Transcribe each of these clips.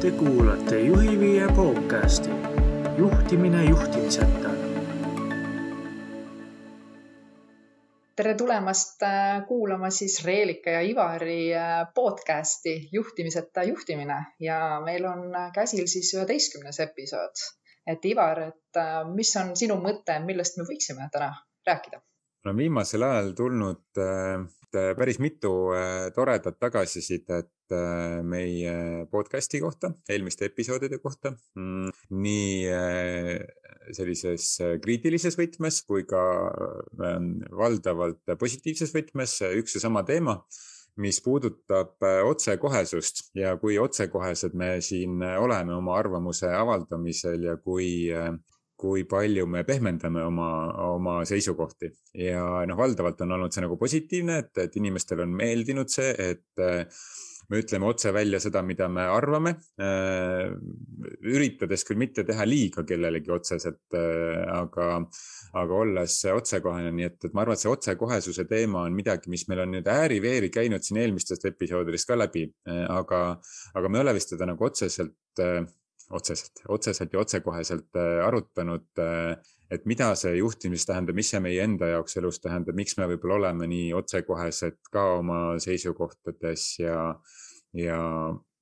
Te kuulate Juhiviie podcasti Juhtimine juhtimiseta. tere tulemast äh, kuulama siis Reelika ja Ivari äh, podcasti Juhtimiseta juhtimine ja meil on äh, käsil siis üheteistkümnes episood. et Ivar, et mis on sinu mõte, millest me võiksime täna rääkida? no viimasel ajal tulnud päris mitu toredat tagasisidet meie podcast'i kohta, eelmiste episoodide kohta. Mm, nii äh, sellises äh, kriitilises võtmes kui ka valdavalt positiivses võtmes üks ja sama teema mis puudutab otsekohesust ja kui otsekohesed me siin oleme oma arvamuse avaldamisel ja kui, kui palju me pehmendame oma, oma seisukohti. ja noh, valdavalt on olnud see nagu positiivne, et, et inimestele on meeldinud see, et me ütleme otse välja seda, mida me arvame, äh, üritades küll mitte teha liiga kellelegi otseselt, äh, aga, aga olles otsekohene, nii et, et ma arvan, et see otsekohesuse teema on midagi, mis meil on nüüd ääri-veeri käinud siin eelmistest episoodidest ka läbi, äh, aga, aga me ei ole vist seda nagu otseselt otseselt, otseselt ja otsekoheselt arutanud, et mida see juhtimis tähendab, mis see meie enda jaoks elus tähendab, miks me võib-olla oleme nii otsekohesed ka oma seisukohtades ja, ja,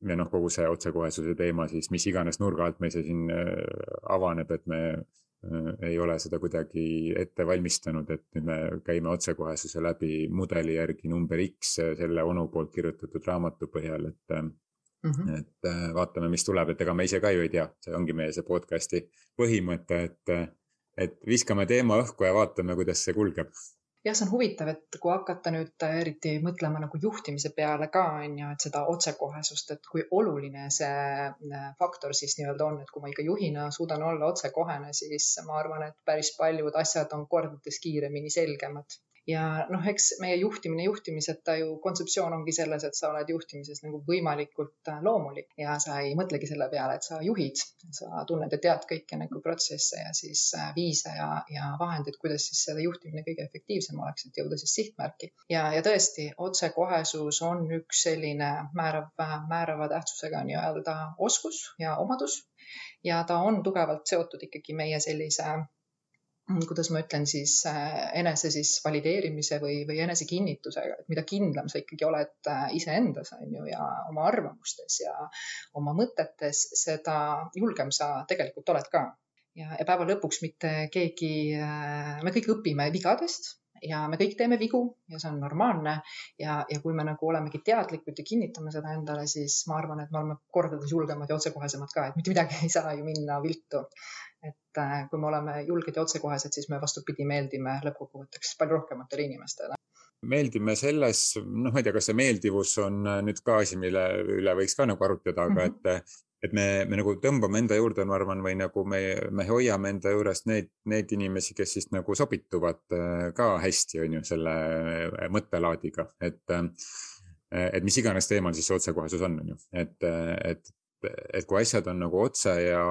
ja noh, kogu see otsekohesuse teema siis, mis iganes nurga alt meil see siin äh, avaneb, et me äh, ei ole seda kuidagi ette valmistanud, et nüüd me käime otsekohesuse läbi mudeli järgi number X selle onu poolt kirjutatud raamatu põhjal, et Mm -hmm. et äh, vaatame, mis tuleb, et ega me ise ka ju ei tea, see ongi meie see podcast'i põhimõte, et, et viskame teema õhku ja vaatame, kuidas see kulgeb. Jah, see on huvitav, et kui hakata nüüd eriti mõtlema nagu juhtimise peale ka on ju, et seda otsekohesust, et kui oluline see äh, faktor siis nii-öelda on, et kui ma ikka juhina suudan olla otsekohene, siis ma arvan, et päris paljud asjad on kordades kiiremini selgemad ja noh, eks meie juhtimine juhtimiseta ju kontseptsioon ongi selles, et sa oled juhtimises nagu võimalikult äh, loomulik ja sa ei mõtlegi selle peale, et sa juhid, sa tunned ja tead kõiki nagu protsesse ja siis äh, viise ja, ja vahendeid, kuidas siis selle juhtimine kõige efektiivsem oleks, et jõuda siis sihtmärki. ja, ja tõesti, otsekohesus on üks selline määrav, määrava tähtsusega nii-öelda oskus ja omadus ja ta on tugevalt seotud ikkagi meie sellise kuidas ma ütlen siis äh, enese siis valideerimise või, või enesekinnitusega, et mida kindlam sa ikkagi oled äh, iseendas, on ju, ja oma arvamustes ja oma mõtetes, seda julgem sa tegelikult oled ka. ja, ja päeva lõpuks mitte keegi, äh, me kõik õpime vigadest ja me kõik teeme vigu ja see on normaalne. ja, ja kui me nagu olemegi teadlikud ja kinnitame seda endale, siis ma arvan, et me oleme kordades julgemad ja otsekohesemad ka, et mitte midagi ei saa ju minna viltu et äh, kui me oleme julged ja otsekohesed, siis me vastupidi meeldime lõppkokkuvõtteks palju rohkematele inimestele. Meeldime selles, noh, ma ei tea, kas see meeldivus on äh, nüüd ka asi, mille üle võiks ka nagu arutada, aga mm -hmm. et, et me, me nagu tõmbame enda juurde, ma arvan, või nagu me, me hoiame enda juures neid, neid inimesi, kes siis nagu sobituvad äh, ka hästi, on ju, selle mõttelaadiga, et et mis iganes teemal siis see otsekohesus on, on ju, et, et et kui asjad on nagu otse ja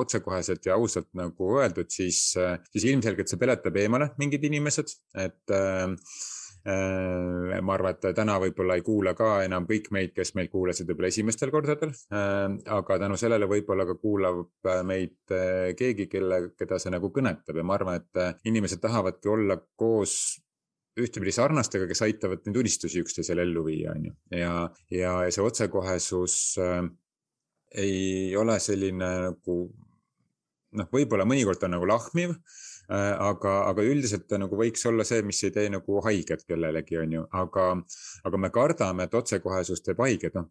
otsekoheselt ja ausalt nagu öeldud, siis, siis ilmselgelt see peletab eemale mingid inimesed, et äh, ma arvan, et täna võib-olla ei kuula ka enam kõik meid, kes meid kuulasid võib-olla esimestel kordadel äh,. aga tänu sellele võib-olla ka kuulab meid äh, keegi, kelle, keda see nagu kõnetab ja ma arvan, et inimesed tahavadki olla koos ühtepidi sarnastega, kes aitavad neid unistusi üksteisele ellu viia, on ju. ja, ja see otsekohesus äh, ei ole selline nagu noh, võib-olla mõnikord on nagu lahmiv aga, aga üldiselt ta nagu võiks olla see, mis ei tee nagu haiget kellelegi, on ju, aga, aga me kardame, et otsekohesus teeb haiget, noh.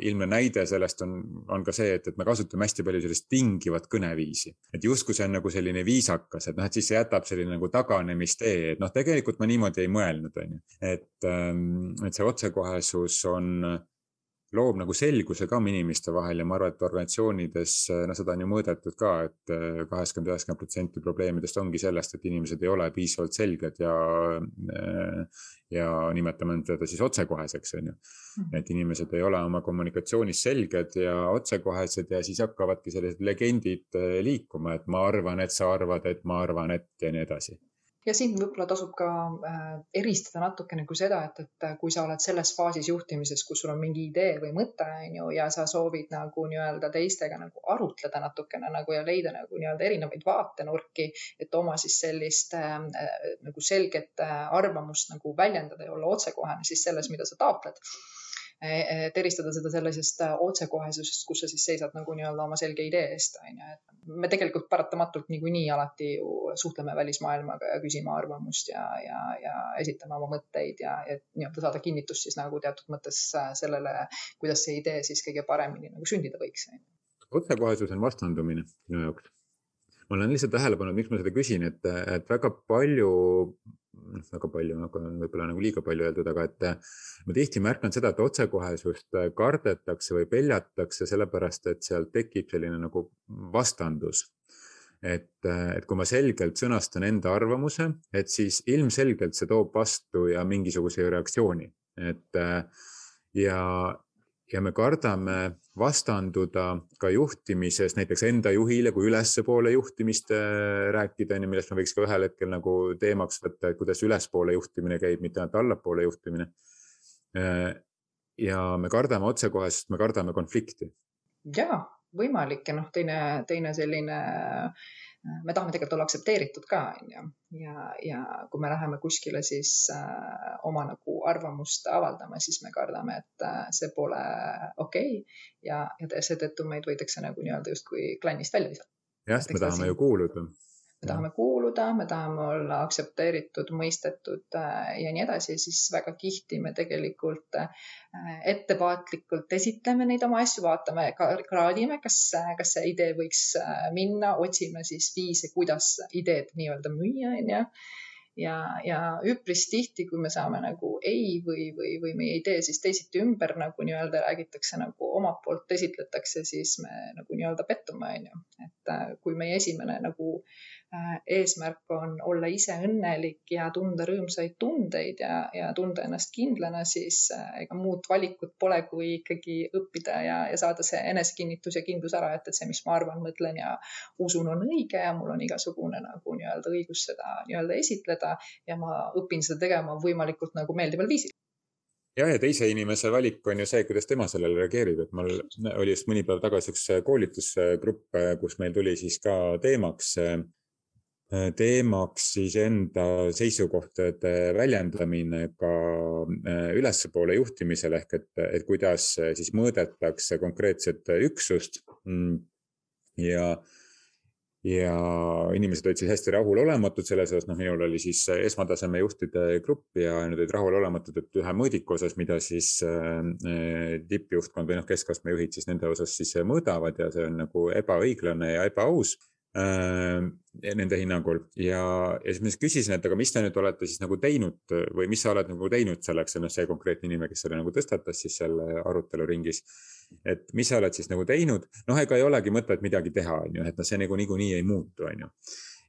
ilmne näide sellest on, on ka see, et, et me kasutame hästi palju sellist tingivat kõneviisi, et justkui see on nagu selline viisakas, et noh, et siis see jätab selline nagu taganemistee, et noh, tegelikult ma niimoodi ei mõelnud, on ju, et, ähm, et see otsekohesus on loob nagu selguse ka inimeste vahel ja ma arvan, et organisatsioonides, noh, seda on ju mõõdetud ka et, et äh, kaheksakümmend, üheksakümmend protsenti probleemidest ongi sellest, et inimesed ei ole piisavalt selged ja, äh, ja nimetame teda siis otsekoheseks, on ju. Mhm. et inimesed ei ole oma kommunikatsioonis selged ja otsekohesed ja siis hakkavadki sellised legendid liikuma, et ma arvan, et sa arvad, et ma arvan, et ja nii edasi ja siin võib-olla tasub ka äh, eristada natuke nagu seda, et, et kui sa oled selles faasis juhtimises, kus sul on mingi idee või mõte, on ju, ja sa soovid nagu nii-öelda teistega nagu arutleda natukene nagu ja leida nagu nii-öelda erinevaid vaatenurki, et oma siis sellist äh, nagu selget äh, arvamust nagu väljendada ja olla otsekohene siis selles, mida sa taotled eristada seda sellisest äh, otsekohesusest, kus sa siis seisad nagu nii-öelda oma selge idee eest, on ju, et me tegelikult paratamatult niikuinii alati ju suhtleme välismaailmaga ja küsime arvamust ja, ja, ja esitame oma mõtteid ja, et nii-öelda saada kinnitust siis nagu teatud mõttes äh, sellele, kuidas see idee siis kõige paremini nagu sündida võiks. otsekohesus on vastandumine minu jaoks ma olen lihtsalt tähele pannud, miks ma seda küsin, et, et väga palju noh, väga palju, aga võib-olla nagu liiga palju öeldud, aga et ma tihti märkan seda, et otsekohesust kardetakse või peljatakse sellepärast, et sealt tekib selline nagu vastandus. et, et kui ma selgelt sõnastan enda arvamuse, et siis ilmselgelt see toob vastu ja mingisuguse reaktsiooni, et ja, ja me kardame vastanduda ka juhtimises näiteks enda juhile, kui ülespoole juhtimist äh, rääkida, on ju, millest me võiks ka ühel hetkel nagu teemaks võtta, et kuidas ülespoole juhtimine käib, mitte ainult allapoole juhtimine. Äh, ja me kardame otsekohesust, me kardame konflikti. ja võimalik ja noh, teine, teine selline äh, me tahame tegelikult olla aktsepteeritud ka, on ju. ja, ja kui me läheme kuskile siis äh, oma nagu arvamust avaldama, siis me kardame, et äh, see pole okei okay. ja, ja seetõttu meid võidakse nagu nii-öelda justkui klannist välja visata. jah, sest me tahame ju kuuluda me tahame kuuluda, me tahame olla aktsepteeritud, mõistetud äh, ja nii edasi, siis väga tihti me tegelikult äh, ettevaatlikult esitleme neid oma asju, vaatame, kraadime, kas, kas see idee võiks äh, minna, otsime siis viise, kuidas ideed nii-öelda müüa, onju ja, ja üpris tihti, kui me saame nagu ei või, või, või meie idee siis teisiti ümber nagu nii-öelda räägitakse nagu omalt poolt esitletakse, siis me nagu nii-öelda pettume, onju. et kui meie esimene nagu Äh, eesmärk on olla ise õnnelik ja tunda rõõmsaid tundeid ja, ja tunda ennast kindlana, siis äh, ega muud valikut pole, kui ikkagi õppida ja, ja saada see enesekinnitus ja kindlus ära, et, et see, mis ma arvan, mõtlen ja usun, on õige ja mul on igasugune nagu nii-öelda õigus seda nii-öelda esitleda ja ma õpin seda tegema võimalikult nagu meeldival viisil ja, ja teise inimese valik on ju see, kuidas tema sellele reageerib, et mul oli just mõni päev tagasi üks koolitusgrupp, kus meil tuli siis ka teemaks Äh, teemaks siis enda seisukohtade väljendamine ka äh, ülespoole juhtimisel ehk et, et kuidas äh, siis mõõdetakse konkreetset üksust. Mm, ja, ja inimesed olid siis hästi rahulolematud selles osas, noh, minul oli siis esmataseme juhtide grupp ja nad olid rahulolematud, et ühe mõõdiku osas, mida siis tippjuhtkond või noh, keskastme juhid siis nende osas siis mõõdavad ja see on nagu ebaõiglane ja ebaaus Äh, nende hinnangul ja, ja siis ma siis küsisin, et aga mis te nüüd olete siis nagu teinud või mis sa oled nagu teinud selleks, noh, see konkreetne inimene, kes selle nagu tõstatas siis seal aruteluringis. et mis sa oled siis nagu teinud, noh, ega ei olegi mõtet midagi teha, on ju, et noh, see nagu niikuinii ei muutu, on ju.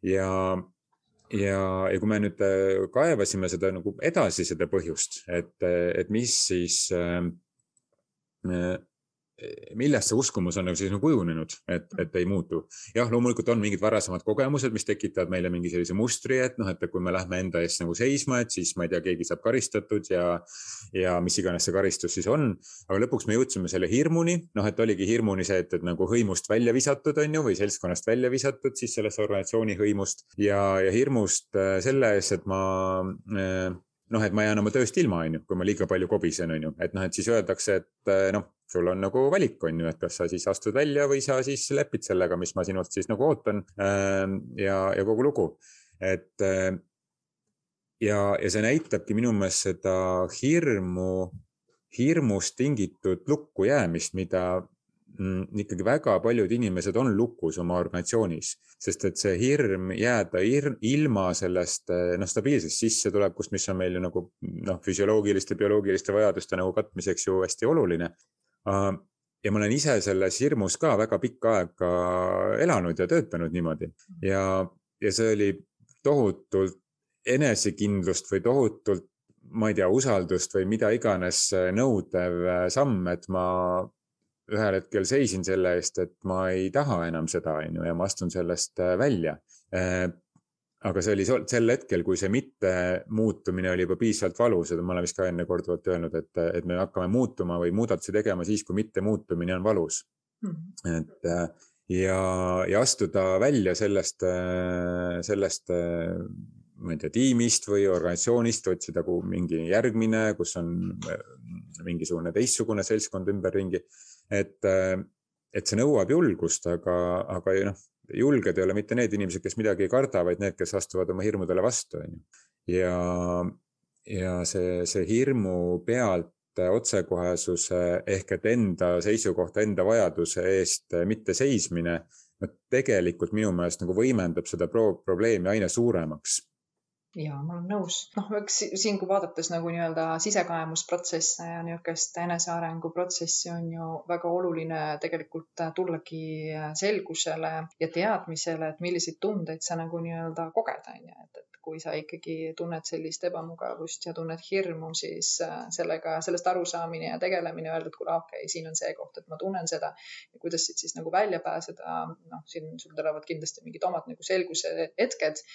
ja, ja, ja kui me nüüd äh, kaevasime seda nagu edasi, seda põhjust, et, et mis siis äh, millest see uskumus on nagu siis nagu kujunenud, et, et ei muutu. jah, loomulikult on mingid varasemad kogemused, mis tekitavad meile mingi sellise mustri, et noh, et kui me lähme enda eest nagu seisma, et siis ma ei tea, keegi saab karistatud ja, ja mis iganes see karistus siis on. aga lõpuks me jõudsime selle hirmuni, noh, et oligi hirmuni see, et, et nagu hõimust välja visatud, on ju, või seltskonnast välja visatud siis sellest organisatsiooni hõimust ja, ja hirmust äh, selle ees, et ma äh, noh, et ma jään oma tööst ilma, on ju, kui ma liiga palju kobisen, on ju, et noh, et siis öeldakse, et äh, noh, sul on nagu valik, on ju, et kas sa siis astud välja või sa siis lepid sellega, mis ma sinult siis nagu ootan. Ähm, ja, ja kogu lugu, et äh, ja, ja see näitabki minu meelest seda hirmu, hirmust tingitud lukku jäämist, mida ikkagi väga paljud inimesed on lukus oma organisatsioonis, sest et see hirm jääda hirm, ilma sellest eh, noh, stabiilsest sissetulekust, mis on meil ju nagu noh, füsioloogiliste, bioloogiliste vajaduste nagu katmiseks ju hästi oluline. ja ma olen ise selles hirmus ka väga pikka aega elanud ja töötanud niimoodi ja, ja see oli tohutult enesekindlust või tohutult ma ei tea, usaldust või mida iganes nõudev samm, et ma ühel hetkel seisin selle eest, et ma ei taha enam seda, on ju, ja ma astun sellest äh, välja. Äh, aga see oli sel hetkel, kui see mittemuutumine oli juba piisavalt valus, seda ma olen vist ka enne korduvalt öelnud, et, et me hakkame muutuma või muudatusi tegema siis, kui mittemuutumine on valus mm. -hmm. et ja, ja astuda välja sellest, sellest ma ei tea, tiimist või organisatsioonist, otsida nagu mingi järgmine, kus on mingisugune teistsugune seltskond ümberringi. Et, et see nõuab julgust, aga, aga noh, julged ei ole mitte need inimesed, kes midagi ei karda, vaid need, kes astuvad oma hirmudele vastu, on ju. ja, ja see, see hirmu pealt otsekohesuse ehk et enda seisukohta, enda vajaduse eest mitte seismine, no tegelikult minu meelest nagu võimendab seda pro probleemi aina suuremaks ja ma olen nõus, noh, eks siin, kui vaadates nagu nii-öelda sisekaemusprotsesse ja niisugust enesearengu protsessi on ju väga oluline tegelikult tullagi selgusele ja teadmisele, et milliseid tundeid sa nagu nii-öelda koged, on ju, et, et kui sa ikkagi tunned sellist ebamugavust ja tunned hirmu, siis äh, sellega, sellest arusaamine ja tegelemine, öelda, et kuule, okei okay,, siin on see koht, et ma tunnen seda. ja kuidas siit siis nagu välja pääseda, noh, siin sul tulevad kindlasti mingid omad nagu selguse hetked.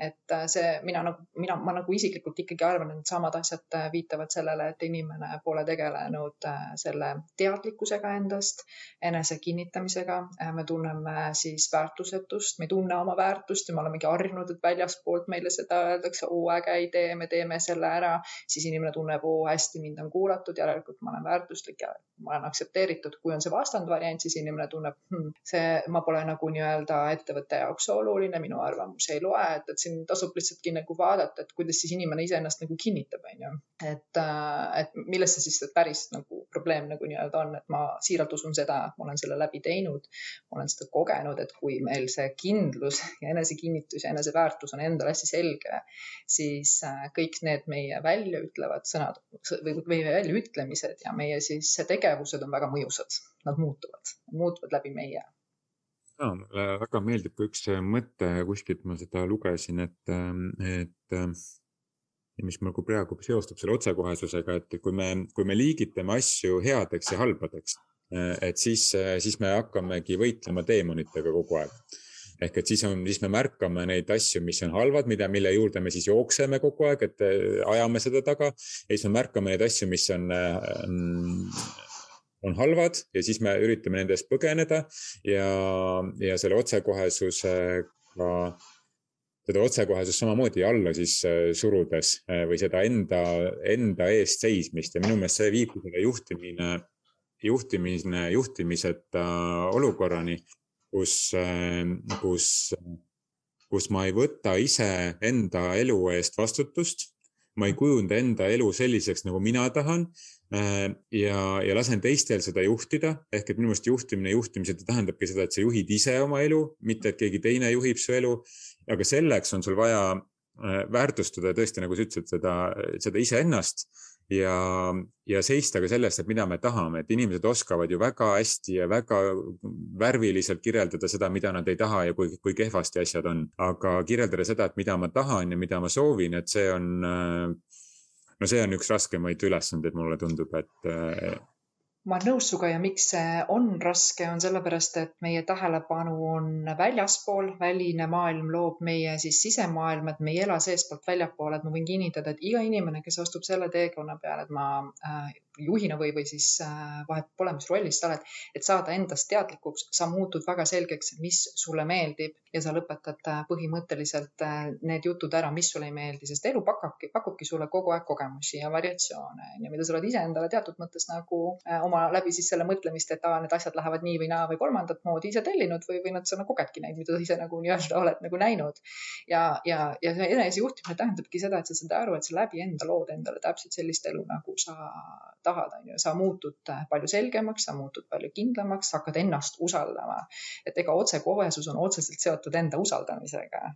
et äh, see, mina nagu, mina, ma nagu isiklikult ikkagi arvan, et needsamad asjad äh, viitavad sellele, et inimene pole tegelenud selle teadlikkusega endast, enese kinnitamisega. me tunneme siis väärtusetust, me ei tunne oma väärtust ja me olemegi harjunud, et väljaspoolt meile seda öeldakse, oo äge idee, me teeme selle ära, siis inimene tunneb, oo hästi, mind on kuulatud, järelikult ma olen väärtuslik ja ma olen aktsepteeritud. kui on see vastandvariant, siis inimene tunneb hm,, see, ma pole nagu nii-öelda ettevõtte jaoks oluline, minu arvamus ei loe, et, et siin tasub lihtsaltki nagu vaadata, et kuidas siis inimene iseennast nagu kinnitab, on ju. et, äh, et milles see siis päris nagu probleem nagu nii-öelda on, et ma siiralt usun seda, ma olen selle läbi teinud, ma olen seda kogenud, et kui meil see kindlus ja enesekinnitus ja eneseväärtus on endale hästi selge, siis äh, kõik need meie väljaütlevad sõnad või meie väljaütlemised ja meie siis tegevus tegevused on väga mõjusad, nad muutuvad, muutuvad läbi meie. ja mulle väga meeldib ka üks mõte, kuskilt ma seda lugesin, et, et mis nagu praegu seostub selle otsekohesusega, et kui me, kui me liigitame asju headeks ja halbadeks, et siis, siis me hakkamegi võitlema teemonitega kogu aeg ehk et siis on, siis me märkame neid asju, mis on halvad, mida, mille juurde me siis jookseme kogu aeg, et ajame seda taga. ja siis me märkame neid asju, mis on on halvad ja siis me üritame nende eest põgeneda ja, ja selle otsekohesusega, seda otsekohesust samamoodi alla siis surudes äh, või seda enda, enda eest seismist ja minu meelest see viibki selle juhtimine, juhtimine, juhtimiseta olukorrani, kus, äh, kus, kus ma ei võta ise enda elu eest vastutust ma ei kujunda enda elu selliseks, nagu mina tahan Äh, ja, ja lasen teistel seda juhtida, ehk et minu meelest juhtimine juhtimiseta tähendabki seda, et sa juhid ise oma elu, mitte et keegi teine juhib su elu. Aga selleks on sul vaja äh, väärtustada tõesti, nagu sa ütlesid, seda, seda iseennast ja, ja seista ka sellest, et mida me tahame, et inimesed oskavad ju väga hästi ja väga värviliselt kirjeldada seda, mida nad ei taha ja kui, kui kehvasti asjad on, aga kirjeldada seda, et mida ma tahan ja mida ma soovin, et see on äh, no see on üks raskemaid ülesandeid, mulle tundub, et äh, ma olen nõus sinuga ja miks see on raske, on sellepärast, et meie tähelepanu on väljaspool, väline maailm loob meie siis sisemaailma, et me ei ela seestpoolt väljapoole, et ma võin kinnitada, et iga inimene, kes astub selle teekonna peale, et ma äh, juhina või, või siis äh, vahet pole, mis rollis sa oled, et saada endast teadlikuks, sa muutud väga selgeks, mis sulle meeldib ja sa lõpetad äh, põhimõtteliselt äh, need jutud ära, mis sulle ei meeldi, sest elu pakubki, pakubki sulle kogu aeg kogemusi ja variatsioone ja mida sa oled iseendale teatud mõttes nagu oma läbi siis selle mõtlemist, et aa, need asjad lähevad nii või naa või kolmandat moodi ise tellinud või, või nad sa nagu kogedki neid, mida sa ise nagu nii-öelda oled nagu näinud. ja, ja, ja see enesejuhtimine tähendabki seda, et sa saad aru, et sa läbi enda lood endale täpselt sellist elu, nagu sa tahad, on ju, sa muutud äh, palju selgemaks, sa muutud palju kindlamaks, hakkad ennast usaldama. et ega otsekohesus on otseselt seotud enda usaldamisega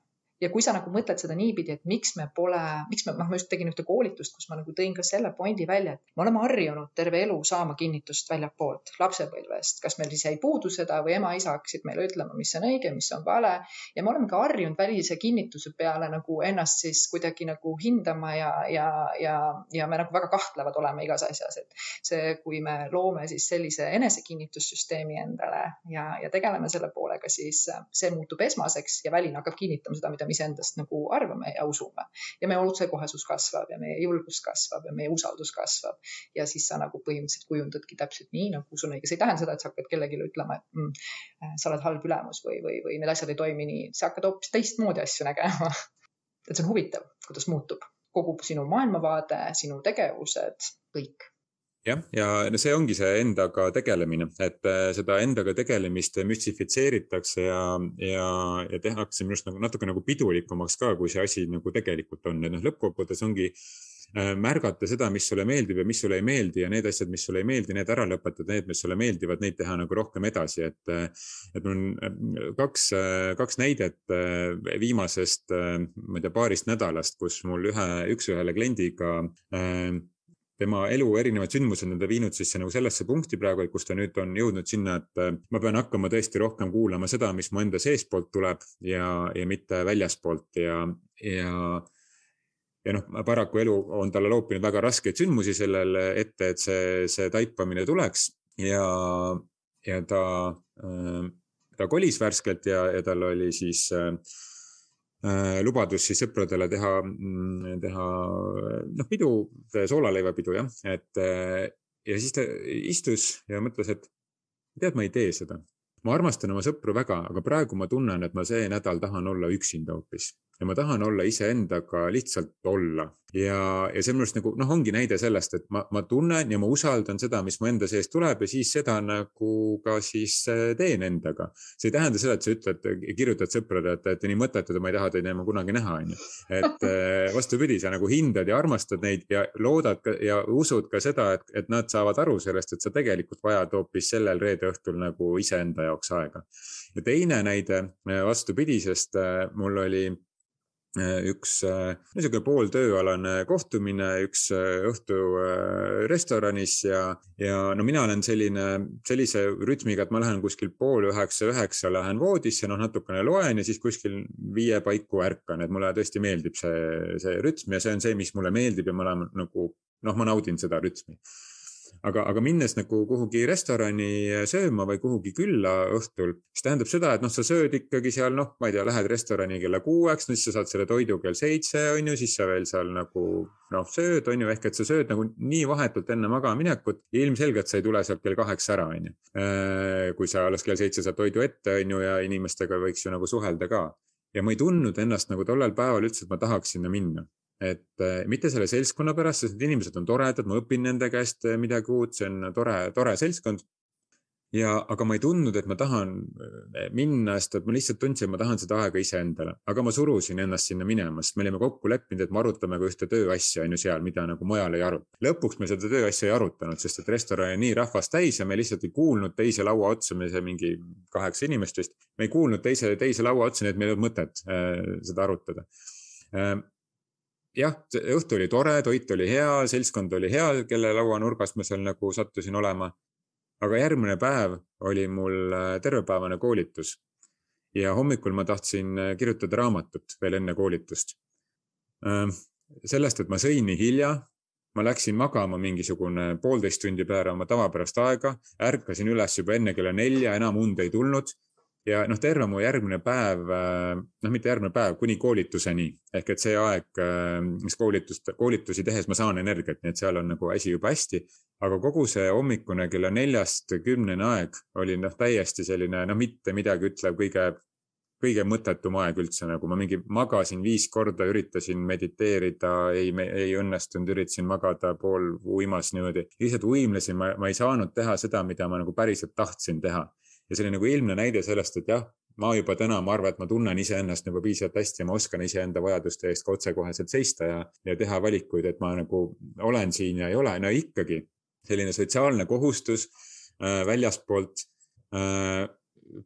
ja kui sa nagu mõtled seda niipidi, et miks me pole, miks me, noh, ma just tegin ühte koolitust, kus ma nagu tõin ka selle pointi välja, et me oleme harjunud terve elu saama kinnitust väljapoolt, lapsepõlve poolest, kas meil siis jäi puudu seda või ema-isa hakkasid meile ütlema, mis on õige, mis on vale. Ja me olemegi harjunud välise kinnituse peale nagu ennast siis kuidagi nagu hindama ja, ja, ja, ja me nagu väga kahtlevad oleme igas asjas, et see, kui me loome siis sellise enesekinnitussüsteemi endale ja, ja tegeleme selle poolega, siis see muutub esmaseks ja väline hakkab kinnitama seda, mida me iseendast nagu arvame ja usume. Ja meie otsekohesus kasvab ja meie julgus kasvab ja meie usaldus kasvab. Ja siis sa nagu põhimõtteliselt kujundadki täpselt nii, nagu sul on õige. see ei tähenda seda, et sa hakkad kellelegi ütlema, et mm, sa oled halb ülemus või, või, või need asjad ei toimi nii, sa hakkad hoopis teistmoodi asju nägema. Et see on huvitav, kuidas muutub. Kogu sinu maailmavaade, sinu tegevused, kõik jah, ja see ongi see endaga tegelemine, et äh, seda endaga tegelemist müstifitseeritakse ja, ja, ja tehakse minu arust nagu natuke nagu pidulikumaks ka, kui see asi nagu tegelikult on, et noh, lõppkokkuvõttes ongi äh, märgata seda, mis sulle meeldib ja mis sulle ei meeldi ja need asjad, mis sulle ei meeldi, need ära lõpetada, need, mis sulle meeldivad, neid teha nagu rohkem edasi, et. Äh, et mul on kaks, kaks näidet viimasest, ma ei tea, paarist nädalast, kus mul ühe, üks-ühele kliendiga tema elu erinevad sündmused on ta viinud siis nagu sellesse punkti praegu, et kus ta nüüd on jõudnud sinna, et äh, ma pean hakkama tõesti rohkem kuulama seda, mis mu enda seestpoolt tuleb ja, ja mitte väljaspoolt ja, ja ja noh, paraku elu on talle loopinud väga raskeid sündmusi sellele ette, et see, see taipamine tuleks ja, ja ta, äh, ta kolis värskelt ja, ja tal oli siis äh, Äh, lubadus siis sõpradele teha, mm, teha noh, pidu, soolaleivapidu jah, et äh, ja siis ta istus ja mõtles, et tead, ma ei tee seda. ma armastan oma sõpru väga, aga praegu ma tunnen, et ma see nädal tahan olla üksinda hoopis ja ma tahan olla iseendaga, lihtsalt olla. ja, ja see minu arust nagu noh, ongi näide sellest, et ma, ma tunnen ja ma usaldan seda, mis mu enda seest tuleb ja siis seda nagu ka siis äh, teen endaga. see ei tähenda seda, et sa ütled, kirjutad sõpradele, et, et nii mõttetud ja ma ei taha teid enam kunagi näha, onju. et äh, vastupidi, sa nagu hindad ja armastad neid ja loodad ka, ja usud ka seda, et, et nad saavad aru sellest, et sa tegelikult vajad hoopis sellel reede õhtul nagu iseenda jaoks aega. ja teine näide vastupidisest, mul oli üks äh, niisugune pooltööalane kohtumine, üks äh, õhtu restoranis ja, ja no mina olen selline, sellise rütmiga, et ma lähen kuskil pool üheksa, üheksa lähen voodisse, noh natukene loen ja siis kuskil viie paiku ärkan, et mulle tõesti meeldib see, see rütm ja see on see, mis mulle meeldib ja ma olen nagu noh, ma naudin seda rütmi aga, aga minnes nagu kuhugi restorani sööma või kuhugi külla õhtul, siis tähendab seda, et noh, sa sööd ikkagi seal noh, ma ei tea, lähed restorani kella kuueks, no siis sa saad selle toidu kell seitse, on ju, siis sa veel seal nagu noh, sööd, on ju, ehk et sa sööd nagu nii vahetult enne magamaminekut ilmselgelt sa ei tule sealt kell kaheksa ära, on ju. Äh, kui sa alles kell seitse saad toidu ette, on ju, ja inimestega võiks ju nagu suhelda ka ja ma ei tundnud ennast nagu tollel päeval üldse, et ma tahaks sinna minna et äh, mitte selle seltskonna pärast, sest need inimesed on toredad, ma õpin nende käest äh, midagi uut, see on tore, tore seltskond. ja, aga ma ei tundnud, et ma tahan äh, minna, sest et ma lihtsalt tundsin, et ma tahan seda aega iseendale, aga ma surusin ennast sinna minema, sest me olime kokku leppinud, et me arutame ka ühte tööasja on ju seal, mida nagu mujal ei aruta. lõpuks me seda tööasja ei arutanud, sest et restoran oli nii rahvast täis ja me lihtsalt ei kuulnud teise laua otsa, me see mingi kaheksa inimest vist, me ei kuulnud teise, teise laua otsa, nii et meil ei olnud mõtet äh, seda arutada äh, jah, õhtu oli tore, toit oli hea, seltskond oli hea, kelle lauanurgas ma seal nagu sattusin olema. aga järgmine päev oli mul äh, tervepäevane koolitus ja hommikul ma tahtsin äh, kirjutada raamatut veel enne koolitust. Ähm, sellest, et ma sõin nii hilja, ma läksin magama mingisugune poolteist tundi peale oma tavapärast aega, ärkasin üles juba enne kella nelja, enam und ei tulnud ja noh, terve mu järgmine päev, äh, noh, mitte järgmine päev, kuni koolituseni. Ehk et see aeg, äh, mis koolitust, koolitusi tehes ma saan energiat, nii et seal on nagu asi juba hästi. aga kogu see hommikune kella neljast kümneni aeg oli noh, täiesti selline noh, mitte midagi ütlev, kõige, kõige mõttetum aeg üldse nagu. Ma mingi magasin viis korda, üritasin mediteerida, ei, ei õnnestunud, üritasin magada pool uimas niimoodi, lihtsalt uimlesin, ma, ma ei saanud teha seda, mida ma nagu päriselt tahtsin teha ja see oli nagu ilmne näide sellest, et jah, ma juba täna, ma arvan, et ma tunnen iseennast nagu piisavalt hästi ja ma oskan iseenda vajaduste eest ka otsekoheselt seista ja, ja teha valikuid, et ma nagu olen siin ja ei ole, no ikkagi selline sotsiaalne kohustus äh, väljaspoolt äh,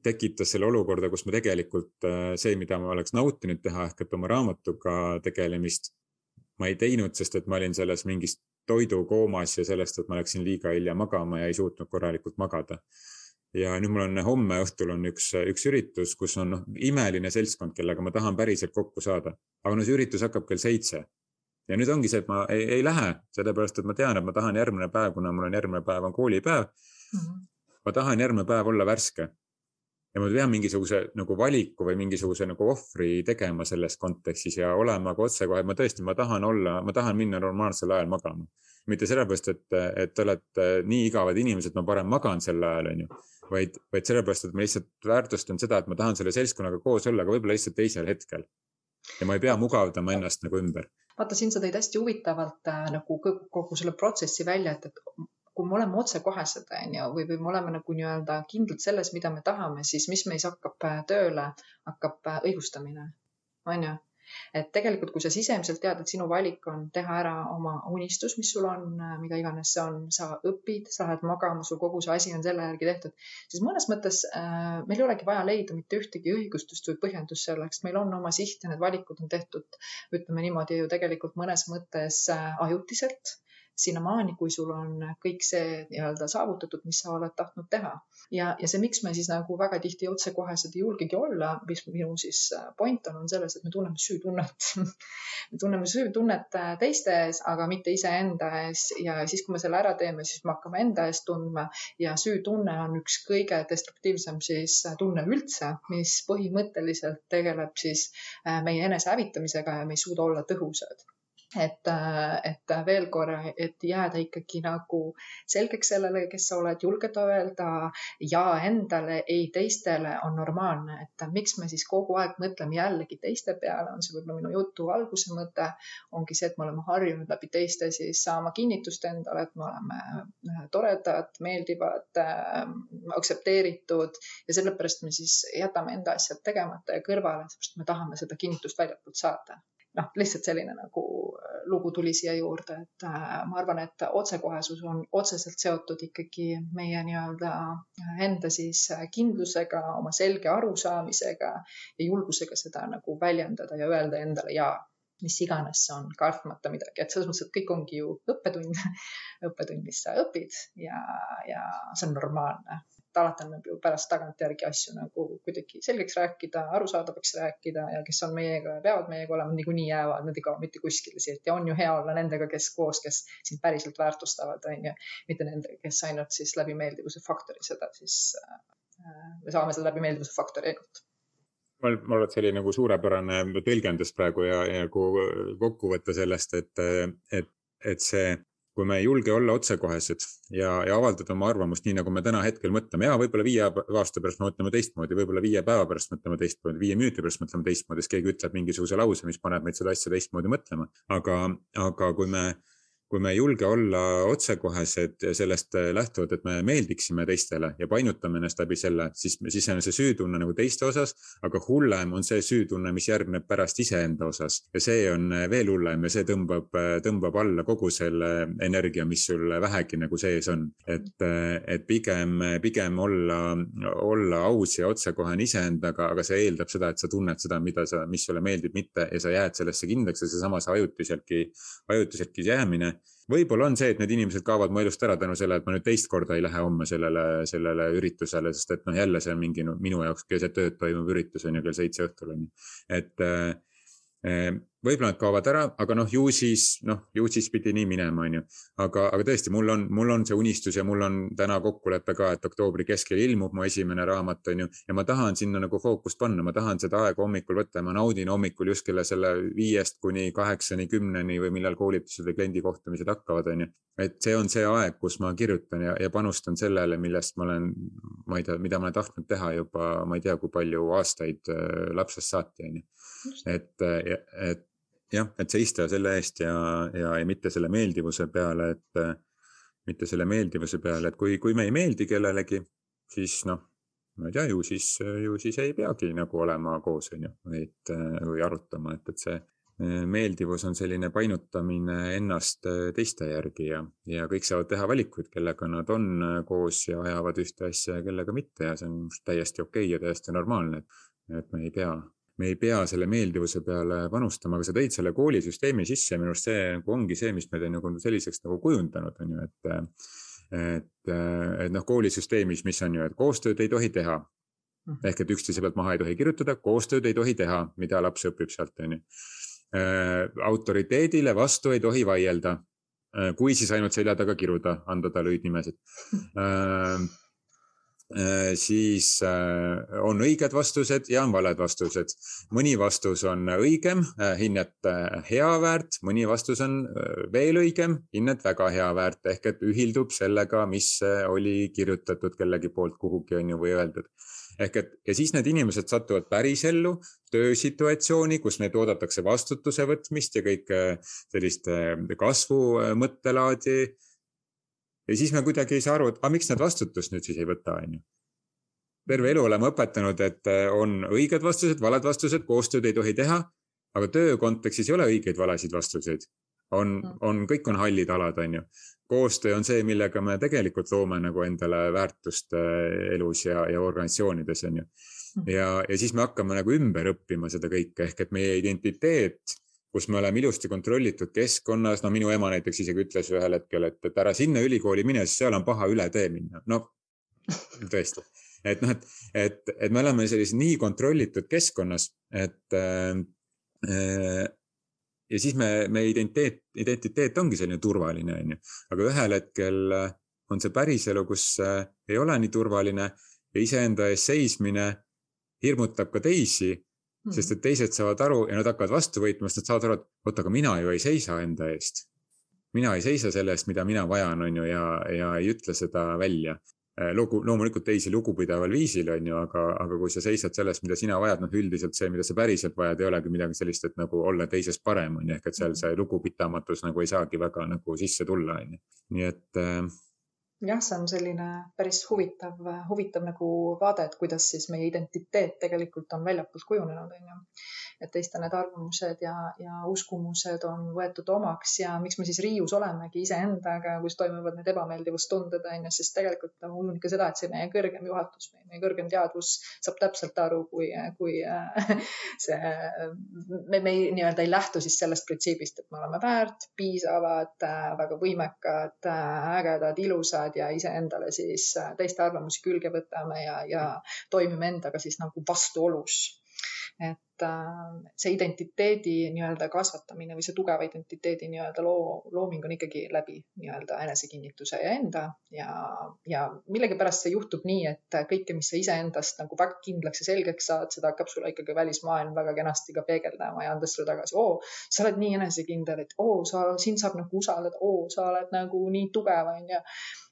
tekitas selle olukorda, kus ma tegelikult äh, see, mida ma oleks nautinud teha ehk et oma raamatuga tegelemist, ma ei teinud, sest et ma olin selles mingis toidukoomas ja sellest, et ma läksin liiga hilja magama ja ei suutnud korralikult magada ja nüüd mul on homme õhtul on üks, üks üritus, kus on noh, imeline seltskond, kellega ma tahan päriselt kokku saada. aga no see üritus hakkab kell seitse. ja nüüd ongi see, et ma ei, ei lähe, sellepärast et ma tean, et ma tahan järgmine päev, kuna mul on järgmine päev on koolipäev mm. -hmm. ma tahan järgmine päev olla värske. Ja ma pean mingisuguse nagu valiku või mingisuguse nagu ohvri tegema selles kontekstis ja olema ka otsekohe, ma tõesti, ma tahan olla, ma tahan minna normaalsel ajal magama mitte sellepärast, et, et te olete nii igavad inimesed, ma parem magan sel ajal, onju vaid, vaid sellepärast, et ma lihtsalt väärtustan seda, et ma tahan selle seltskonnaga koos olla, aga võib-olla lihtsalt teisel hetkel. ja ma ei pea mugavdama ennast nagu ümber. vaata, siin sa tõid hästi huvitavalt äh, nagu kogu selle protsessi välja, et, et kui me oleme otsekohesed, on ju, või, või me oleme nagu nii-öelda kindlad selles, mida me tahame, siis mis meis hakkab äh, tööle, hakkab äh, õigustamine, on ju. Et tegelikult, kui sa sisemiselt tead, et sinu valik on teha ära oma unistus, mis sul on, mida iganes see on, sa õpid, sa lähed magama, sul kogu see asi on selle järgi tehtud, siis mõnes mõttes äh, meil ei olegi vaja leida mitte ühtegi õigustust või põhjendust selleks, meil on oma siht ja need valikud on tehtud, ütleme niimoodi ju tegelikult mõnes mõttes äh, ajutiselt sinnamaani, kui sul on kõik see nii-öelda saavutatud, mis sa oled tahtnud teha. ja, ja see, miks me siis nagu väga tihti otsekohesed ei julgegi olla, mis minu siis äh, point on, on selles, et me tunneme süütunnet. Me tunneme süütunnet äh, teiste ees, aga mitte iseenda ees. Ja siis, kui me selle ära teeme, siis me hakkame enda eest tundma. Ja süütunne on üks kõige destruktiivsem siis äh, tunne üldse, mis põhimõtteliselt tegeleb siis meie enesehävitamisega ja me ei suuda olla tõhusad et, et veel korra, et jääda ikkagi nagu selgeks sellele, kes sa oled, julgeda öelda ja endale, ei teistele on normaalne, et miks me siis kogu aeg mõtleme jällegi teiste peale, on see võib-olla minu jutu alguse mõte, ongi see, et me oleme harjunud läbi teiste siis saama kinnitust endale, et me oleme äh, toredad, meeldivad äh,, aktsepteeritud ja sellepärast me siis jätame enda asjad tegemata ja kõrvale, sest me tahame seda kinnitust väljapoolt saada noh, lihtsalt selline nagu äh, lugu tuli siia juurde, et äh, ma arvan, et otsekohesus on otseselt seotud ikkagi meie nii-öelda äh, enda siis kindlusega, oma selge arusaamisega ja julgusega seda nagu väljendada ja öelda endale ja mis iganes see on, kartmata midagi, et selles mõttes, et kõik ongi ju õppetund õppetund, mis sa õpid ja, ja see on normaalne et alati annab ju pärast tagantjärgi asju nagu kuidagi selgeks rääkida, arusaadavaks rääkida ja kes on meiega ja peavad meiega olema, niikuinii jäävad, nad ei kao mitte kuskile siit. Ja on ju hea olla nendega, kes koos, kes sind päriselt väärtustavad, on ju, mitte nendega, kes ainult siis läbi meeldivuse faktori seda siis äh,, me saame seda läbi meeldivuse faktori ainult. Mul, mul on selline nagu suurepärane tõlgendus praegu ja, ja nagu kokkuvõte sellest, et, et, et see kui me ei julge olla otsekohesed ja, ja avaldada oma arvamust nii, nagu me täna hetkel mõtleme ja võib-olla viie aasta pärast me mõtleme teistmoodi, võib-olla viie päeva pärast mõtleme teistmoodi, viie minuti pärast mõtleme teistmoodi, siis keegi ütleb mingisuguse lause, mis paneb meid seda asja teistmoodi mõtlema. aga, aga kui me kui me ei julge olla otsekohesed sellest äh, lähtuvalt, et me meeldiksime teistele ja painutame ennast läbi selle, siis, siis on see süütunne nagu teiste osas, aga hullem on see süütunne, mis järgneb pärast iseenda osas ja see on äh, veel hullem ja see tõmbab, äh, tõmbab alla kogu selle energia, mis sul vähegi nagu sees on. et, et pigem, pigem olla, olla aus ja otsekohene iseendaga, aga see eeldab seda, et sa tunned seda, mida sa, mis sulle meeldib, mitte ja sa jääd sellesse kindlaks ja seesama see ajutiseltki, ajutiseltki jäämine võib-olla on see, et need inimesed kaovad mu elust ära tänu sellele, et ma nüüd teist korda ei lähe homme sellele, sellele üritusele, sest et noh, jälle see on mingi no, minu jaoks keset ööd toimuv üritus on ju kell seitse õhtul on ju. et äh, võib-olla nad kaovad ära, aga noh, ju siis, noh, ju siis pidi nii minema, on ju. aga, aga tõesti, mul on, mul on see unistus ja mul on täna kokkulepe ka, et oktoobri keskel ilmub mu esimene raamat, on ju. ja ma tahan sinna nagu fookust panna, ma tahan seda aega hommikul võtta ja ma naudin hommikul just kella selle viiest kuni kaheksani, kümneni või millal koolitused või kliendikohtumised hakkavad, on ju. et see on see aeg, kus ma kirjutan ja, ja panustan sellele, millest ma olen, ma ei tea, mida ma olen tahtnud teha juba, ma ei tea, kui palju aastaid äh, lapsest saati, on ju et, et jah, et seista selle eest ja, ja, ja mitte selle meeldivuse peale, et mitte selle meeldivuse peale, et kui, kui me ei meeldi kellelegi, siis noh, ma ei tea, ju siis, ju siis ei peagi nagu olema koos, on ju, et või arutama, et, et see meeldivus on selline painutamine ennast teiste järgi ja, ja kõik saavad teha valikuid, kellega nad on koos ja ajavad ühte asja ja kellega mitte ja see on täiesti okei okay ja täiesti normaalne, et me ei pea me ei pea selle meeldivuse peale panustama, aga sa tõid selle koolisüsteemi sisse minu arust see nagu ongi see, mis meid on nagu selliseks nagu kujundanud, on ju, et et, et noh, koolisüsteemis, mis on ju, et koostööd ei tohi teha. ehk et üksteise pealt maha ei tohi kirjutada, koostööd ei tohi teha, mida laps õpib sealt, on ju. autoriteedile vastu ei tohi vaielda. kui, siis ainult selja taga kiruda, anda talle hüüdnimesid Äh, siis äh, on õiged vastused ja on valed vastused. mõni vastus on õigem, äh, hinnet hea väärt, mõni vastus on veel õigem, hinnet väga hea väärt ehk et ühildub sellega, mis oli kirjutatud kellegi poolt kuhugi on ju või öeldud. ehk et ja siis need inimesed satuvad pärisellu töösituatsiooni, kus neid oodatakse vastutuse võtmist ja kõike sellist kasvu mõttelaadi ja siis me kuidagi ei saa aru, et aga miks nad vastutust nüüd siis ei võta, on ju. terve elu oleme õpetanud, et äh, on õiged vastused, valed vastused, koostööd ei tohi teha. aga töö kontekstis ei ole õigeid-valesid vastuseid. on, mm. on, kõik on hallid alad, on ju. koostöö on see, millega me tegelikult loome nagu endale väärtust äh, elus ja, ja organisatsioonides, on ju. Mm. ja, ja siis me hakkame nagu ümber õppima seda kõike ehk et meie identiteet kus me oleme ilusti kontrollitud keskkonnas, no minu ema näiteks isegi ütles ühel hetkel, et, et ära sinna ülikooli mine, sest seal on paha üle tee minna. no tõesti, et noh, et, et, et me oleme sellises nii kontrollitud keskkonnas, et äh, äh, ja siis me, meie identiteet, identiteet ongi selline turvaline, on ju, aga ühel hetkel on see päriselu, kus äh, ei ole nii turvaline ja iseenda eest seismine hirmutab ka teisi Mm. sest et teised saavad aru ja nad hakkavad vastu võitma, sest nad saavad aru, et oot, aga mina ju ei seisa enda eest. mina ei seisa selle eest, mida mina vajan, on ju, ja, ja ei ütle seda välja. Äh, lugu, loomulikult teisi lugupidaval viisil, on ju, aga, aga kui sa seisad sellest, mida sina vajad, noh, üldiselt see, mida sa päriselt vajad, ei olegi midagi sellist, et nagu olla teisest parem, on ju, ehk et seal mm. see lugupidamatus nagu ei saagi väga nagu sisse tulla, on ju. nii et äh, jah, see on selline päris huvitav, huvitav nagu vaade, et kuidas siis meie identiteet tegelikult on väljapoolt kujunenud, on ju et teiste need arvamused ja, ja uskumused on võetud omaks ja miks me siis riius olemegi iseendaga, kus toimuvad need ebameeldivustunded on ju, sest tegelikult ma usun ikka seda, et see meie kõrgem juhatus, meie kõrgem teadvus saab täpselt aru, kui, kui see, me, me nii-öelda ei lähtu siis sellest printsiibist, et me oleme väärt, piisavad, väga võimekad, ägedad, ilusad ja iseendale siis teiste arvamusi külge võtame ja, ja toimime endaga siis nagu vastuolus et äh, see identiteedi nii-öelda kasvatamine või see tugeva identiteedi nii-öelda loo, looming on ikkagi läbi nii-öelda enesekinnituse ja enda ja, ja millegipärast see juhtub nii, et kõike, mis sa iseendast nagu väga kindlaks ja selgeks saad, seda hakkab sulle ikkagi välismaailm väga kenasti ka peegeldama ja andes sulle tagasi, oo, sa oled nii enesekindel, et oo, sa, sind saab nagu usaldada, oo, sa oled nagu nii tugev, onju.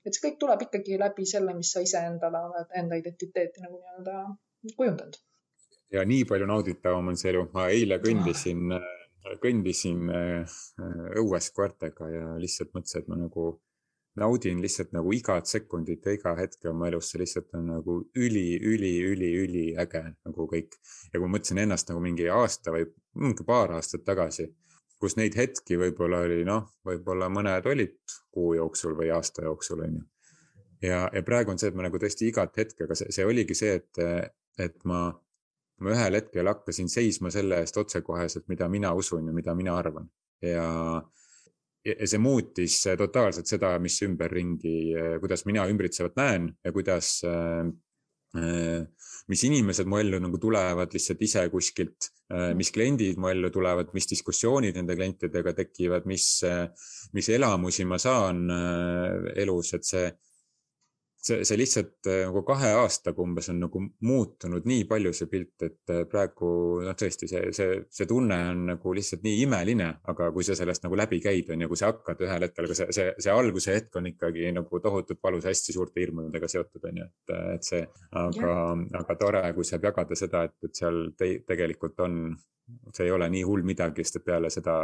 et see kõik tuleb ikkagi läbi selle, mis sa iseendale oled enda identiteeti nagu nii-öelda kujundanud ja nii palju nauditavam on see elu. ma eile kõndisin, kõndisin äh, õues koertega ja lihtsalt mõtlesin, et ma nagu naudin lihtsalt nagu igat sekundit ja iga hetke oma elus, see lihtsalt on nagu üli, üli, üli, üliäge nagu kõik. ja kui ma mõtlesin ennast nagu mingi aasta või mingi paar aastat tagasi, kus neid hetki võib-olla oli noh, võib-olla mõned olid kuu jooksul või aasta jooksul on ju. ja, ja praegu on see, et ma nagu tõesti igat hetke, aga see, see oligi see, et, et ma ma ühel hetkel hakkasin seisma selle eest otsekoheselt, mida mina usun ja mida mina arvan. Ja, ja see muutis totaalselt seda, mis ümberringi, kuidas mina ümbritsevat näen ja kuidas mis inimesed mu ellu nagu tulevad lihtsalt ise kuskilt, mis kliendid mu ellu tulevad, mis diskussioonid nende klientidega tekivad, mis, mis elamusi ma saan elus, et see see, see lihtsalt äh, nagu kahe aastaga umbes on nagu muutunud nii palju see pilt, et äh, praegu noh, tõesti see, see, see tunne on nagu lihtsalt nii imeline, aga kui sa sellest nagu läbi käid, on ju, kui sa hakkad ühel hetkel, aga see, see, see alguse hetk on ikkagi nagu tohutult valus, hästi suurte hirmudega seotud, on ju, et, et see, aga, aga tore, kui saab jagada seda, et, et seal te, tegelikult on, see ei ole nii hull midagi, sest peale seda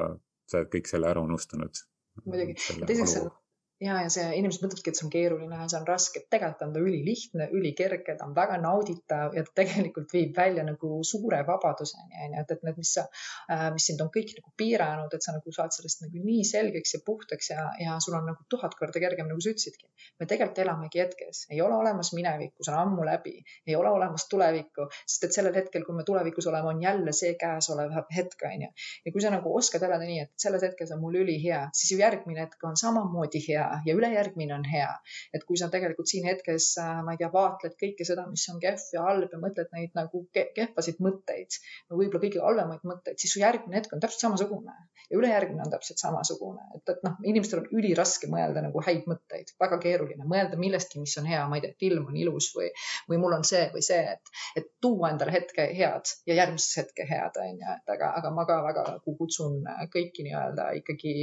sa oled kõik selle ära unustanud. muidugi, teiseks on ja, ja see inimesed mõtlevadki, et see on keeruline, see on raske, tegelikult on ta ülilihtne, ülikerge, ta on väga nauditav ja ta tegelikult viib välja nagu suure vabaduseni onju, et, et need, mis sa, äh, mis sind on kõik nagu piiranud, et sa nagu saad sellest nagu nii selgeks ja puhtaks ja, ja sul on nagu tuhat korda kergem, nagu sa ütlesidki. me tegelikult elamegi hetkes, ei ole olemas minevikku, see on ammu läbi, ei ole olemas tulevikku, sest et sellel hetkel, kui me tulevikus oleme, on jälle see käesolev hetk onju. ja kui sa nagu oskad elada nii, et selles hetkes on mul ülihea, siis ju järgmine hetk on samamoodi hea hea ja ülejärgmine on hea. et kui sa tegelikult siin hetkes, äh, ma ei tea, vaatled kõike seda, mis on kehv ja halb ja mõtled neid nagu kehvasid mõtteid, no võib-olla kõige halvemaid mõtteid, siis su järgmine hetk on täpselt samasugune. Ja ülejärgmine on täpselt samasugune, et, et noh, inimestel on üliraske mõelda nagu häid mõtteid, väga keeruline mõelda millestki, mis on hea, ma ei tea, et ilm on ilus või, või mul on see või see, et, et tuua endale hetke head ja järgmises hetke head on ju, et aga, aga ma ka väga nagu kutsun kõiki nii-öelda ikkagi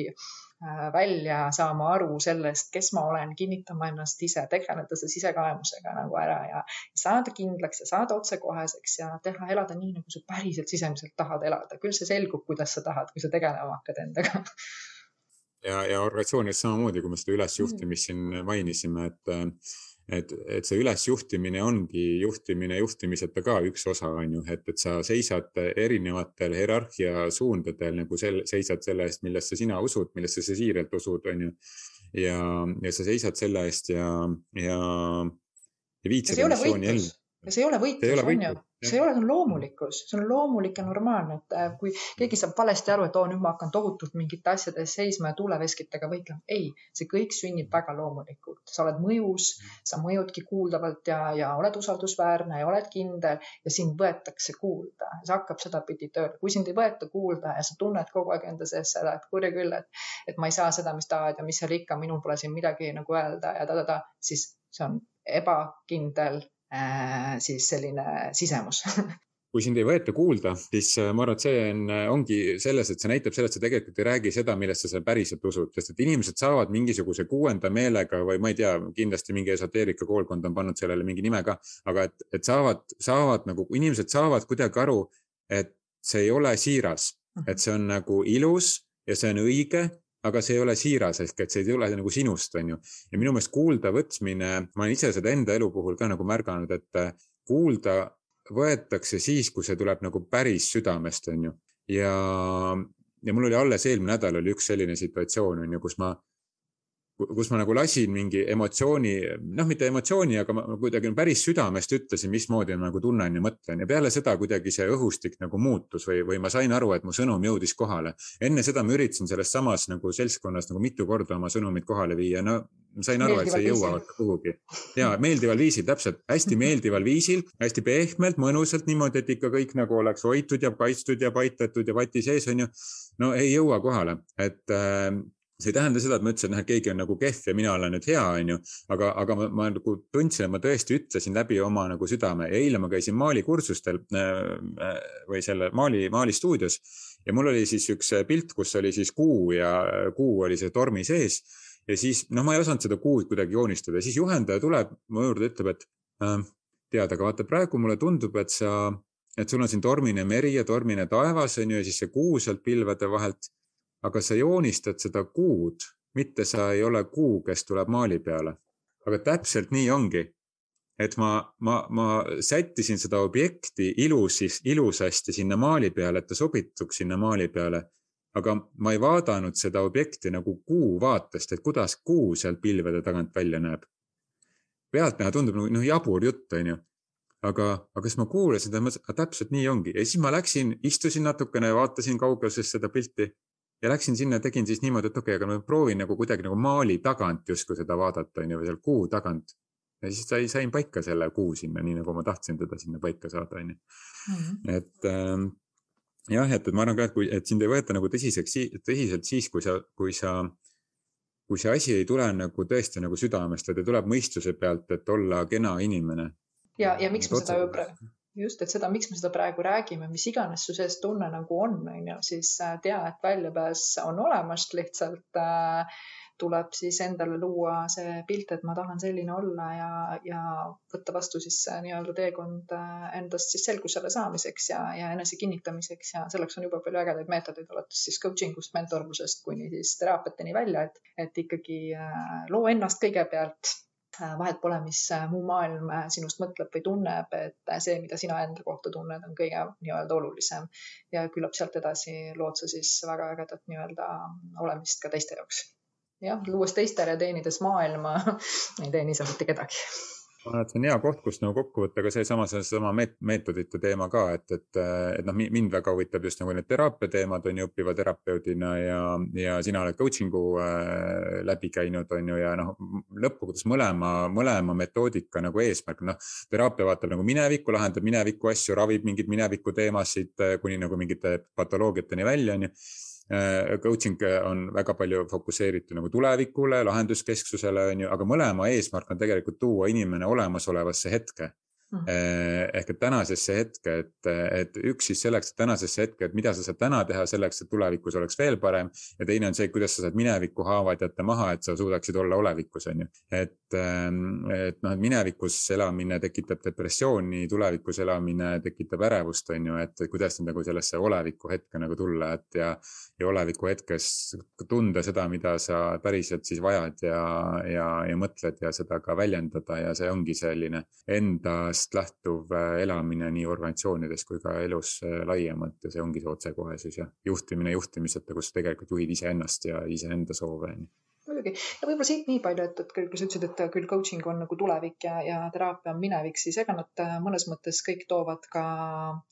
välja saama aru sellest, kes ma olen, kinnitama ennast ise, tegeleda selle sisekaemusega nagu ära ja saada kindlaks ja saada otsekoheseks ja teha, elada nii, nagu sa päriselt sisemiselt tahad elada. küll see selgub, kuidas sa tahad, kui sa tegelema hakkad endaga ja, ja organisatsioonides samamoodi, kui me seda ülesjuhtimist siin mainisime, et et, et see ülesjuhtimine ongi juhtimine juhtimiseta ka üks osa, on ju, et, et sa seisad erinevatel hierarhia suundadel nagu sel, seisad selle eest, millesse sina usud, millesse sa siiralt usud, on ju. ja, ja sa seisad selle eest ja, ja, ja viid seda missiooni ellu. Ja see ei ole võitlus, on ju. see ei ole, see on loomulikkus, see on loomulik ja normaalne, et äh, kui keegi saab valesti aru, et oo, nüüd ma hakkan tohutult mingite asjade eest seisma ja tuuleveskitega võitlema. ei, see kõik sünnib väga loomulikult, sa oled mõjus, sa mõjudki kuuldavalt ja, ja oled usaldusväärne ja oled kindel ja sind võetakse kuulda. see hakkab sedapidi tööle, kui sind ei võeta kuulda ja sa tunned kogu aeg enda sees seda, et kurja küll, et, et ma ei saa seda, mis tahad ja mis seal ikka, minul pole siin midagi nagu öelda ja ta-ta-ta, siis see on ebakindel siis selline sisemus. Kui sind ei võeta kuulda, siis äh, ma arvan, et see on, äh, ongi selles, et see näitab seda, et sa tegelikult ei räägi seda, millesse sa päriselt usud, sest et inimesed saavad mingisuguse kuuenda meelega või ma ei tea, kindlasti mingi esoteerika koolkond on pannud sellele mingi nime ka, aga et, et saavad, saavad nagu, inimesed saavad kuidagi aru, et see ei ole siiras, et see on nagu ilus ja see on õige aga see ei ole siiras, ehk et see ei tule nagu sinust, on ju. ja minu meelest kuulda võtmine, ma olen ise seda enda elu puhul ka nagu märganud, et äh, kuulda võetakse siis, kui see tuleb nagu päris südamest, on ju. ja, ja mul oli alles eelmine nädal oli üks selline situatsioon, on ju, kus ma kus ma nagu lasin mingi emotsiooni, noh, mitte emotsiooni, aga ma kuidagi päris südamest ütlesin, mismoodi ma nagu tunnen ja mõtlen ja peale seda kuidagi see õhustik nagu muutus või, või ma sain aru, et mu sõnum jõudis kohale. enne seda ma üritasin selles samas nagu seltskonnas nagu mitu korda oma sõnumit kohale viia, no ma sain aru, et see ei jõua kuhugi. ja meeldival viisil, täpselt, hästi meeldival viisil, hästi pehmelt, mõnusalt niimoodi, et ikka kõik nagu oleks hoitud ja kaitstud ja paitatud ja vati sees on ju. no ei jõua kohale, et äh, see ei tähenda seda, et ma ütlesin, et keegi on nagu kehv ja mina olen nüüd hea, onju. aga, aga ma, ma nagu tundsin, et ma tõesti ütlesin läbi oma nagu südame ja eile ma käisin maalikursustel äh, või selle maali, maali stuudios ja mul oli siis üks pilt, kus oli siis kuu ja kuu oli see tormi sees. ja siis noh, ma ei osanud seda kuud kuidagi joonistada, siis juhendaja tuleb mu juurde, ütleb, et äh, tead, aga vaata praegu mulle tundub, et sa, et sul on siin tormine meri ja tormine taevas on ju ja siis see kuu sealt pilvede vahelt aga sa joonistad seda kuud, mitte sa ei ole kuu, kes tuleb maali peale. aga täpselt nii ongi. et ma, ma, ma sättisin seda objekti ilusis, ilusasti sinna maali peale, et ta sobituks sinna maali peale. aga ma ei vaadanud seda objekti nagu kuu vaatest, et kuidas kuu sealt pilvede tagant välja näeb. pealtnäha tundub nagu noh, jabur jutt, onju aga, aga siis ma kuulasin seda, mõtlesin, et täpselt nii ongi ja siis ma läksin, istusin natukene, vaatasin kaugusest seda pilti ja läksin sinna, tegin siis niimoodi, et okei okay,, aga ma proovin nagu kuidagi nagu maali tagant justkui seda vaadata, on ju, või seal kuu tagant. ja siis sai, sain paika selle kuu sinna, nii nagu ma tahtsin teda sinna paika saada, on ju. Mhm. et ähm, jah, et, et ma arvan ka, et kui, et sind ei võeta nagu tõsiseks, tõsiselt siis, kui sa, kui sa, kui see asi ei tule nagu tõesti nagu südamest, vaid ta tuleb mõistuse pealt, et olla kena inimene. ja, ja miks ma seda praegu just, et seda, miks me seda praegu räägime, mis iganes su sees tunne nagu on, on ju, siis äh, tea, et väljapääs on olemas, lihtsalt äh, tuleb siis endale luua see pilt, et ma tahan selline olla ja, ja võtta vastu siis nii-öelda teekond äh, endast siis selgusele saamiseks ja, ja enese kinnitamiseks ja selleks on juba palju ägedaid meetodeid, alates siis coaching ust, mentorlusest kuni siis teraapiateni välja, et, et ikkagi äh, loo ennast kõigepealt Äh, vahet pole, mis äh, muu maailm äh, sinust mõtleb või tunneb, et see, mida sina enda kohta tunned, on kõige nii-öelda olulisem. ja küllap sealt edasi lood sa siis väga ägedat nii-öelda olemist ka teiste jaoks. jah, luues teistele, teenides maailma ei teeni sa mitte kedagi ma arvan, et see on hea koht, kus nagu kokku võtta ka seesama, seesama meet-, meetodite teema ka, et, et, et noh, mind väga huvitab just nagu need teraapia teemad on ju õppiva terapeudina ja, ja sina oled coaching'u äh, läbi käinud, on ju, ja noh, lõppkokkuvõttes mõlema, mõlema metoodika nagu eesmärk, noh. teraapia vaatab nagu minevikku, lahendab mineviku asju, ravib mingeid mineviku teemasid kuni nagu mingite patoloogiateni välja, on ju coaching on väga palju fokusseeritud nagu tulevikule, lahenduskesksusele, on ju, aga mõlema eesmärk on tegelikult tuua inimene olemasolevasse hetke ehk et tänasesse hetke, et, et üks siis selleks, et tänasesse hetke, et mida sa saad täna teha selleks, et tulevikus oleks veel parem. ja teine on see, kuidas sa saad mineviku haavad jätta maha, et sa suudaksid olla olevikus, on ju. et, ehm, et noh, et minevikus elamine tekitab depressiooni, tulevikus elamine tekitab ärevust, on ju, et kuidas nüüd nagu sellesse oleviku hetke nagu tulla, et ja. ja oleviku hetkes tunda seda, mida sa päriselt siis vajad ja, ja, ja mõtled ja seda ka väljendada ja see ongi selline endas endast lähtuv äh, elamine nii organisatsioonides kui ka elus äh, laiemalt ja see ongi see otsekohesus ja juhtimine juhtimiseta, kus tegelikult juhid iseennast ja iseenda soove muidugi. Ja võib-olla siit nii palju, et, et küll, kui sa ütlesid, et küll coaching on nagu tulevik ja, ja teraapia on minevik, siis ega nad äh, mõnes mõttes kõik toovad ka,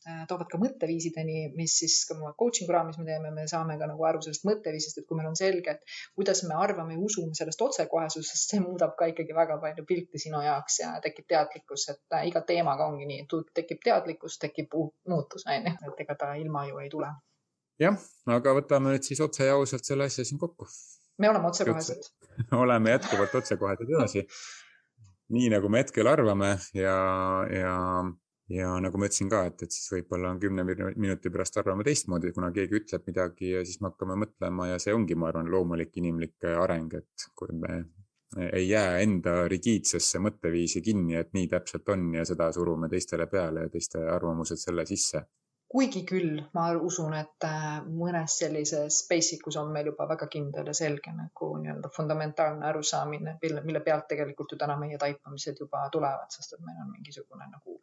äh, toovad ka mõtteviisideni, mis siis ka coaching'u raames me teeme, me saame ka nagu aru sellest mõtteviisist, et kui meil on selge, et kuidas me arvame ja usume sellest otsekohesusest, see muudab ka ikkagi väga palju pilti sinu jaoks ja tekib teadlikkus, et äh, iga teemaga ongi nii, et tekib teadlikkus, tekib muutus, on ju, et ega ta ilma ju ei tule. Jah, aga võtame nüüd siis otse ja ausalt selle asja siin kokku me oleme otsekohesed. oleme jätkuvalt otsekohesed edasi. nii nagu me hetkel arvame ja, ja, ja nagu ma ütlesin ka, et, et siis võib-olla on kümne minuti pärast arvame teistmoodi, kuna keegi ütleb midagi ja siis me hakkame mõtlema ja see ongi, ma arvan, loomulik inimlik areng, et kui me ei jää enda rigiidsesse mõtteviisi kinni, et nii täpselt on ja seda surume teistele peale ja teiste arvamused selle sisse kuigi küll ma usun, et äh, mõnes sellises basic us on meil juba väga kindel ja selge nagu nii-öelda fundamentaalne arusaamine, mille pealt tegelikult ju täna meie taipamised juba tulevad, sest et meil on mingisugune nagu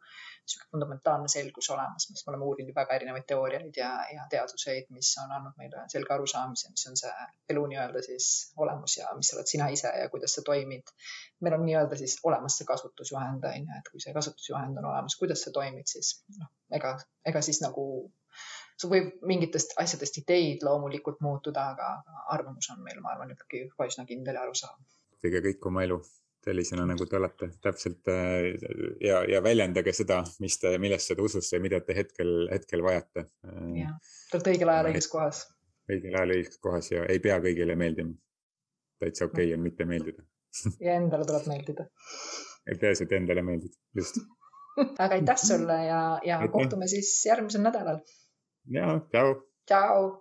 niisugune fundamentaalne selgus olemas, mis me oleme uurinud väga erinevaid teooriaid ja, ja teaduseid, mis on andnud meile selge arusaamise, mis on see elu nii-öelda siis olemus ja mis oled sina ise ja kuidas sa toimid. meil on nii-öelda siis olemas see kasutusjuhend on ju, et kui see kasutusjuhend on olemas, kuidas sa toimid, siis noh ega, ega siis nagu sul võib mingitest asjadest ideid loomulikult muutuda, aga arvamus on meil, ma arvan, ikkagi üsna kindel ja arusaadav. tehke kõik oma elu sellisena, nagu te olete täpselt äh, ja, ja väljendage seda, mis te, millesse te usute ja mida te hetkel, hetkel vajate. jah, te olete õigel ajal õiges kohas. õigel ajal õiges kohas ja ei pea kõigile meeldima. täitsa okei okay on mitte meeldida ja endale tuleb meeldida. peaasi, et endale meeldib, just aga aitäh sulle ja, ja aitäh. kohtume siis järgmisel nädalal. ja, tšau. tšau.